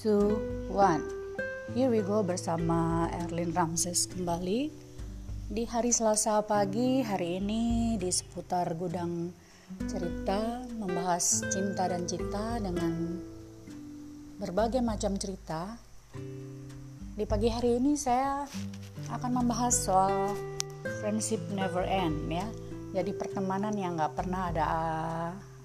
two, one. Here we go bersama Erlin Ramses kembali di hari Selasa pagi hari ini di seputar gudang cerita membahas cinta dan cita dengan berbagai macam cerita. Di pagi hari ini saya akan membahas soal friendship never end ya. Jadi pertemanan yang nggak pernah ada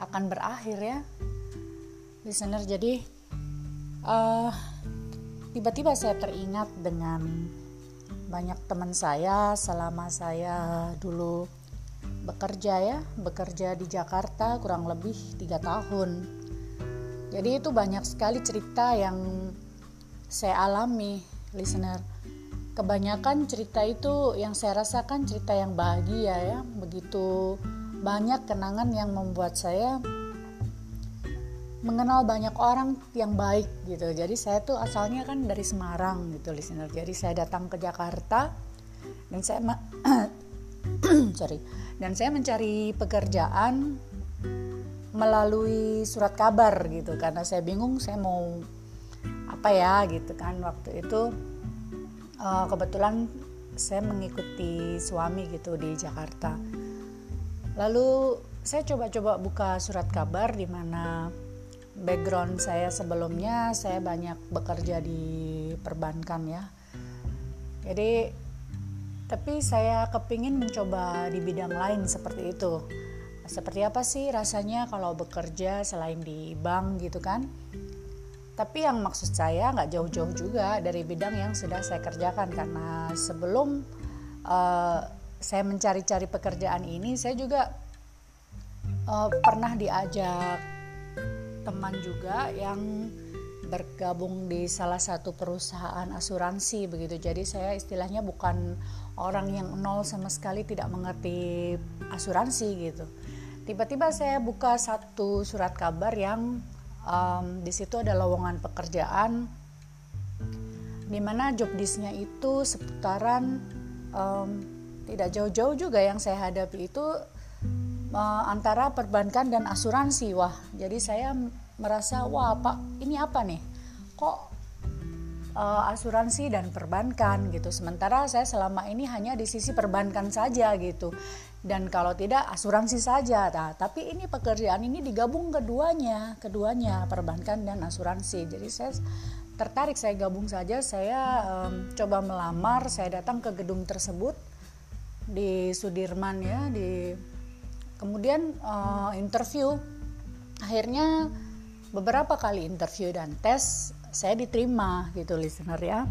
akan berakhir ya. Listener jadi uh, tiba-tiba saya teringat dengan banyak teman saya selama saya dulu bekerja ya bekerja di Jakarta kurang lebih tiga tahun. Jadi itu banyak sekali cerita yang saya alami listener. Kebanyakan cerita itu yang saya rasakan cerita yang bahagia ya begitu banyak kenangan yang membuat saya mengenal banyak orang yang baik gitu. Jadi saya tuh asalnya kan dari Semarang gitu listener. Jadi saya datang ke Jakarta dan saya sorry dan saya mencari pekerjaan melalui surat kabar gitu karena saya bingung saya mau apa ya gitu kan waktu itu uh, kebetulan saya mengikuti suami gitu di Jakarta lalu saya coba-coba buka surat kabar di mana background saya sebelumnya saya banyak bekerja di perbankan ya. Jadi tapi saya kepingin mencoba di bidang lain seperti itu. Seperti apa sih rasanya kalau bekerja selain di bank gitu kan? Tapi yang maksud saya nggak jauh-jauh juga dari bidang yang sudah saya kerjakan karena sebelum uh, saya mencari-cari pekerjaan ini saya juga uh, pernah diajak teman juga yang bergabung di salah satu perusahaan asuransi begitu. Jadi saya istilahnya bukan orang yang nol sama sekali tidak mengerti asuransi gitu. Tiba-tiba saya buka satu surat kabar yang um, di situ ada lowongan pekerjaan di mana job disknya itu seputaran um, tidak jauh-jauh juga yang saya hadapi itu antara perbankan dan asuransi. Wah, jadi saya merasa wah Pak, ini apa nih? Kok uh, asuransi dan perbankan gitu. Sementara saya selama ini hanya di sisi perbankan saja gitu. Dan kalau tidak asuransi saja. Nah, tapi ini pekerjaan ini digabung keduanya, keduanya perbankan dan asuransi. Jadi saya tertarik saya gabung saja. Saya um, coba melamar, saya datang ke gedung tersebut di Sudirman ya, di kemudian uh, interview. Akhirnya beberapa kali interview dan tes saya diterima gitu listener ya.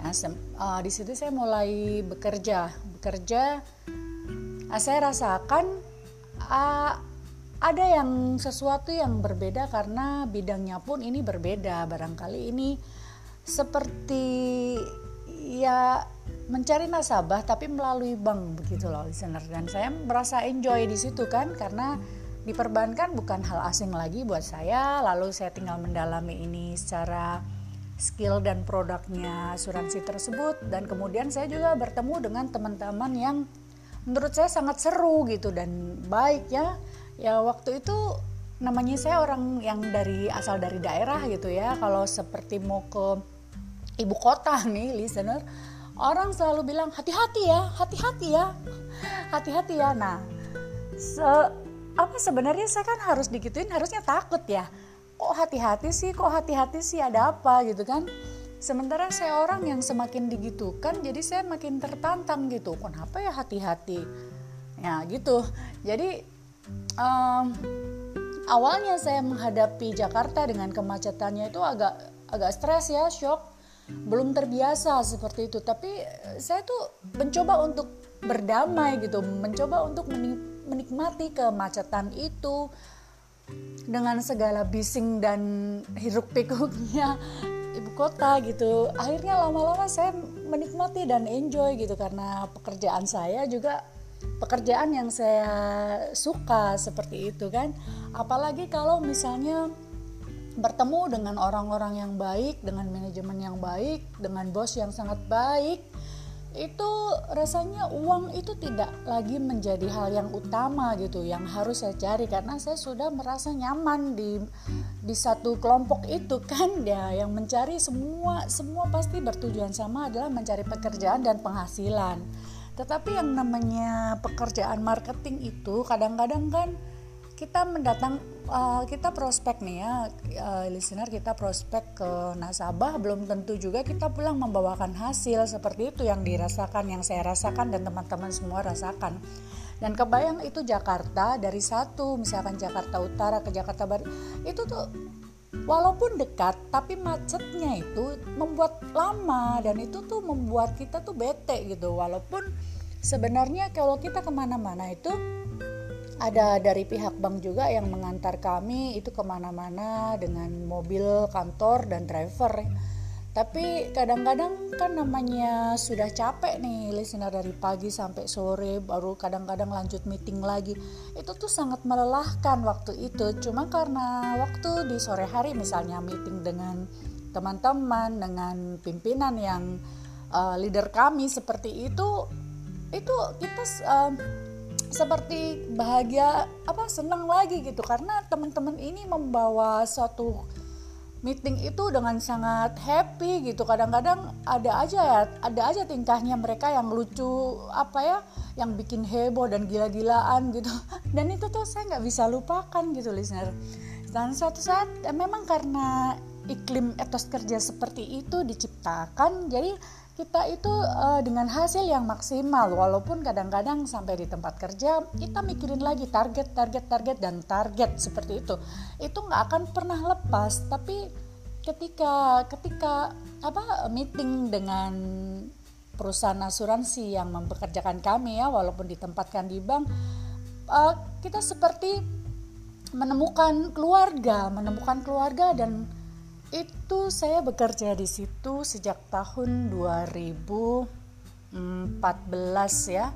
Nah, uh, di situ saya mulai bekerja. Bekerja uh, saya rasakan uh, ada yang sesuatu yang berbeda karena bidangnya pun ini berbeda. Barangkali ini seperti ya mencari nasabah tapi melalui bank begitu loh listener. Dan saya merasa enjoy di situ kan karena di perbankan bukan hal asing lagi buat saya. Lalu saya tinggal mendalami ini secara skill dan produknya asuransi tersebut. Dan kemudian saya juga bertemu dengan teman-teman yang menurut saya sangat seru gitu dan baik ya. Ya waktu itu namanya saya orang yang dari asal dari daerah gitu ya. Kalau seperti mau ke ibu kota nih listener orang selalu bilang hati-hati ya, hati-hati ya, hati-hati ya. Nah, se apa sebenarnya saya kan harus digituin harusnya takut ya. Kok hati-hati sih, kok hati-hati sih ada apa gitu kan? Sementara saya orang yang semakin digitukan, jadi saya makin tertantang gitu. Kenapa ya hati-hati? Ya gitu. Jadi um, awalnya saya menghadapi Jakarta dengan kemacetannya itu agak agak stres ya, shock belum terbiasa seperti itu. Tapi eh, saya tuh mencoba untuk berdamai gitu mencoba untuk menikmati kemacetan itu dengan segala bising dan hiruk pikuknya ibu kota gitu. Akhirnya lama-lama saya menikmati dan enjoy gitu karena pekerjaan saya juga pekerjaan yang saya suka seperti itu kan. Apalagi kalau misalnya bertemu dengan orang-orang yang baik, dengan manajemen yang baik, dengan bos yang sangat baik, itu rasanya uang itu tidak lagi menjadi hal yang utama gitu yang harus saya cari. Karena saya sudah merasa nyaman di di satu kelompok itu kan. Ya yang mencari semua semua pasti bertujuan sama adalah mencari pekerjaan dan penghasilan. Tetapi yang namanya pekerjaan marketing itu kadang-kadang kan kita mendatang uh, kita prospek nih ya uh, listener kita prospek ke nasabah. Belum tentu juga kita pulang membawakan hasil seperti itu yang dirasakan yang saya rasakan dan teman-teman semua rasakan. Dan kebayang itu Jakarta dari satu misalkan Jakarta Utara ke Jakarta Barat itu tuh walaupun dekat tapi macetnya itu membuat lama dan itu tuh membuat kita tuh bete gitu. Walaupun sebenarnya kalau kita ke mana-mana itu ada dari pihak bank juga yang mengantar kami itu ke mana-mana dengan mobil kantor dan driver. Tapi kadang-kadang kan namanya sudah capek nih listener dari pagi sampai sore baru kadang-kadang lanjut meeting lagi. Itu tuh sangat melelahkan waktu itu. Cuma karena waktu di sore hari misalnya meeting dengan teman-teman dengan pimpinan yang uh, leader kami seperti itu itu kita uh, seperti bahagia apa senang lagi gitu. Karena teman-teman ini membawa suatu meeting itu dengan sangat happy gitu. Kadang-kadang ada aja ya ada aja tingkahnya mereka yang lucu apa ya yang bikin heboh dan gila-gilaan gitu. Dan itu tuh saya nggak bisa lupakan gitu listener. Dan suatu saat memang karena iklim etos kerja seperti itu diciptakan jadi kita itu uh, dengan hasil yang maksimal walaupun kadang-kadang sampai di tempat kerja kita mikirin lagi target target target dan target seperti itu. Itu nggak akan pernah lepas tapi ketika ketika apa meeting dengan perusahaan asuransi yang mempekerjakan kami ya walaupun ditempatkan di bank uh, kita seperti menemukan keluarga menemukan keluarga dan itu saya bekerja di situ sejak tahun 2014 ya.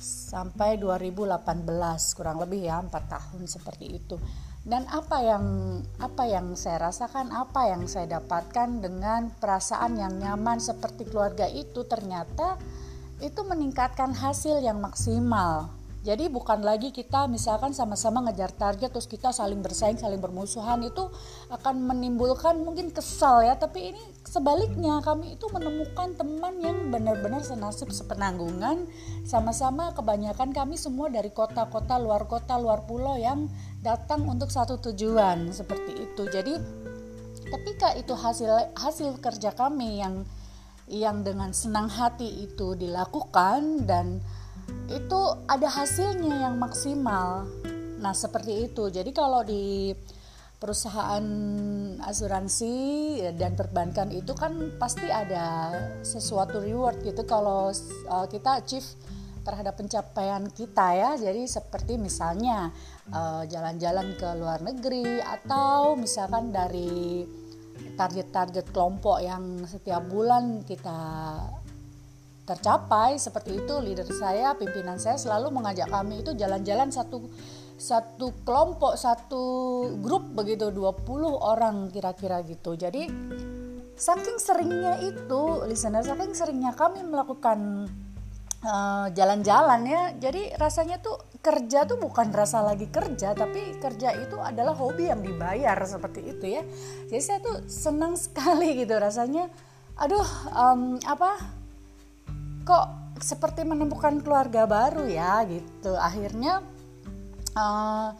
Sampai 2018 kurang lebih ya empat tahun seperti itu. Dan apa yang apa yang saya rasakan apa yang saya dapatkan dengan perasaan yang nyaman seperti keluarga itu ternyata itu meningkatkan hasil yang maksimal jadi bukan lagi kita misalkan sama-sama ngejar target terus kita saling bersaing, saling bermusuhan itu akan menimbulkan mungkin kesal ya. Tapi ini sebaliknya kami itu menemukan teman yang benar-benar senasib sepenanggungan. Sama-sama kebanyakan kami semua dari kota-kota luar kota, luar pulau yang datang untuk satu tujuan seperti itu. Jadi ketika itu hasil hasil kerja kami yang yang dengan senang hati itu dilakukan dan itu ada hasilnya yang maksimal. Nah, seperti itu. Jadi kalau di perusahaan asuransi dan perbankan itu kan pasti ada sesuatu reward gitu kalau uh, kita achieve terhadap pencapaian kita ya. Jadi seperti misalnya uh, jalan-jalan ke luar negeri atau misalkan dari target-target kelompok yang setiap bulan kita tercapai seperti itu leader saya pimpinan saya selalu mengajak kami itu jalan-jalan satu satu kelompok satu grup begitu 20 orang kira-kira gitu. Jadi saking seringnya itu listener saking seringnya kami melakukan uh, jalan-jalan ya jadi rasanya tuh kerja tuh bukan rasa lagi kerja tapi kerja itu adalah hobi yang dibayar seperti itu ya. Jadi saya tuh senang sekali gitu rasanya aduh um, apa kok seperti menemukan keluarga baru ya gitu akhirnya uh,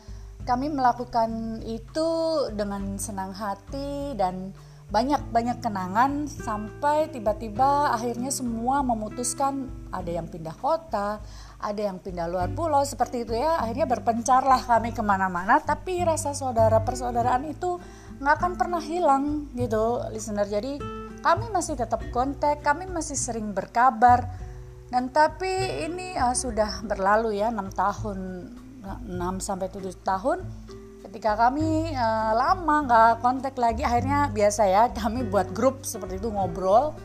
kami melakukan itu dengan senang hati dan banyak-banyak kenangan sampai tiba-tiba akhirnya semua memutuskan ada yang pindah kota, ada yang pindah luar pulau seperti itu ya. Akhirnya berpencarlah kami ke mana-mana, tapi rasa saudara persaudaraan itu nggak akan pernah hilang gitu, listener. Jadi kami masih tetap kontak, kami masih sering berkabar. Dan tapi ini uh, sudah berlalu ya 6 tahun 6 sampai 7 tahun. Ketika kami uh, lama nggak kontak lagi akhirnya biasa ya kami buat grup seperti itu ngobrol.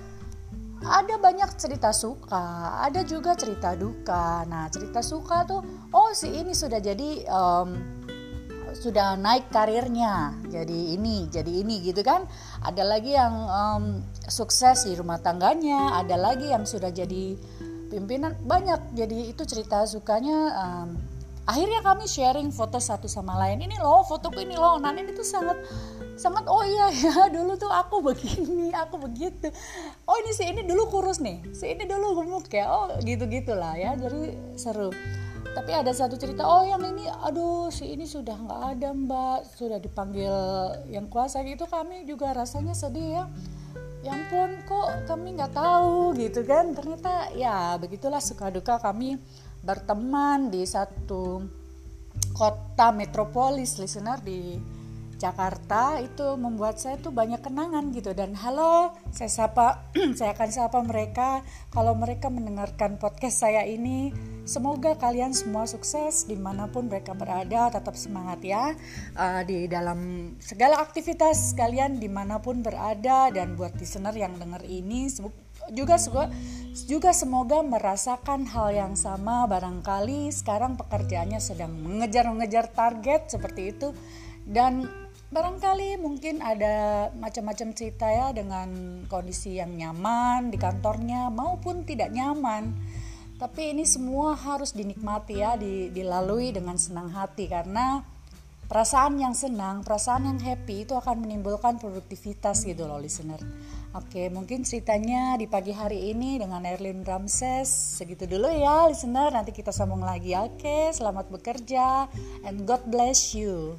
Ada banyak cerita suka ada juga cerita duka. Nah cerita suka tuh oh si ini sudah jadi um, sudah naik karirnya. Jadi ini jadi ini gitu kan. Ada lagi yang um, sukses di rumah tangganya ada lagi yang sudah jadi pimpinan. Banyak jadi itu cerita sukanya um, akhirnya kami sharing foto satu sama lain. Ini loh fotoku ini loh. Ini tuh sangat sangat oh iya ya dulu tuh aku begini aku begitu. Oh ini si ini dulu kurus nih si ini dulu gemuk ya. Oh gitu gitulah ya. Jadi seru tapi ada satu cerita oh yang ini aduh si ini sudah nggak ada mbak. Sudah dipanggil yang kuasa itu kami juga rasanya sedih ya. Yang pun kok kami nggak tahu? Gitu kan. Ternyata ya begitulah suka duka kami berteman di satu kota metropolis listener di Jakarta itu membuat saya tuh banyak kenangan gitu. Dan halo saya sapa saya akan sapa mereka. Kalau mereka mendengarkan podcast saya ini semoga kalian semua sukses di mana pun mereka berada. Tetap semangat ya uh, di dalam segala aktivitas kalian di mana pun berada. Dan buat listener yang dengar ini juga juga semoga merasakan hal yang sama. Barangkali sekarang pekerjaannya sedang mengejar-mengejar target seperti itu. Dan barangkali mungkin ada macam-macam cerita ya dengan kondisi yang nyaman di kantornya maupun tidak nyaman tapi ini semua harus dinikmati ya dilalui dengan senang hati karena perasaan yang senang perasaan yang happy itu akan menimbulkan produktivitas gitu loh listener Oke, mungkin ceritanya di pagi hari ini dengan Erlin Ramses. Segitu dulu ya, listener. Nanti kita sambung lagi. Oke, selamat bekerja and God bless you.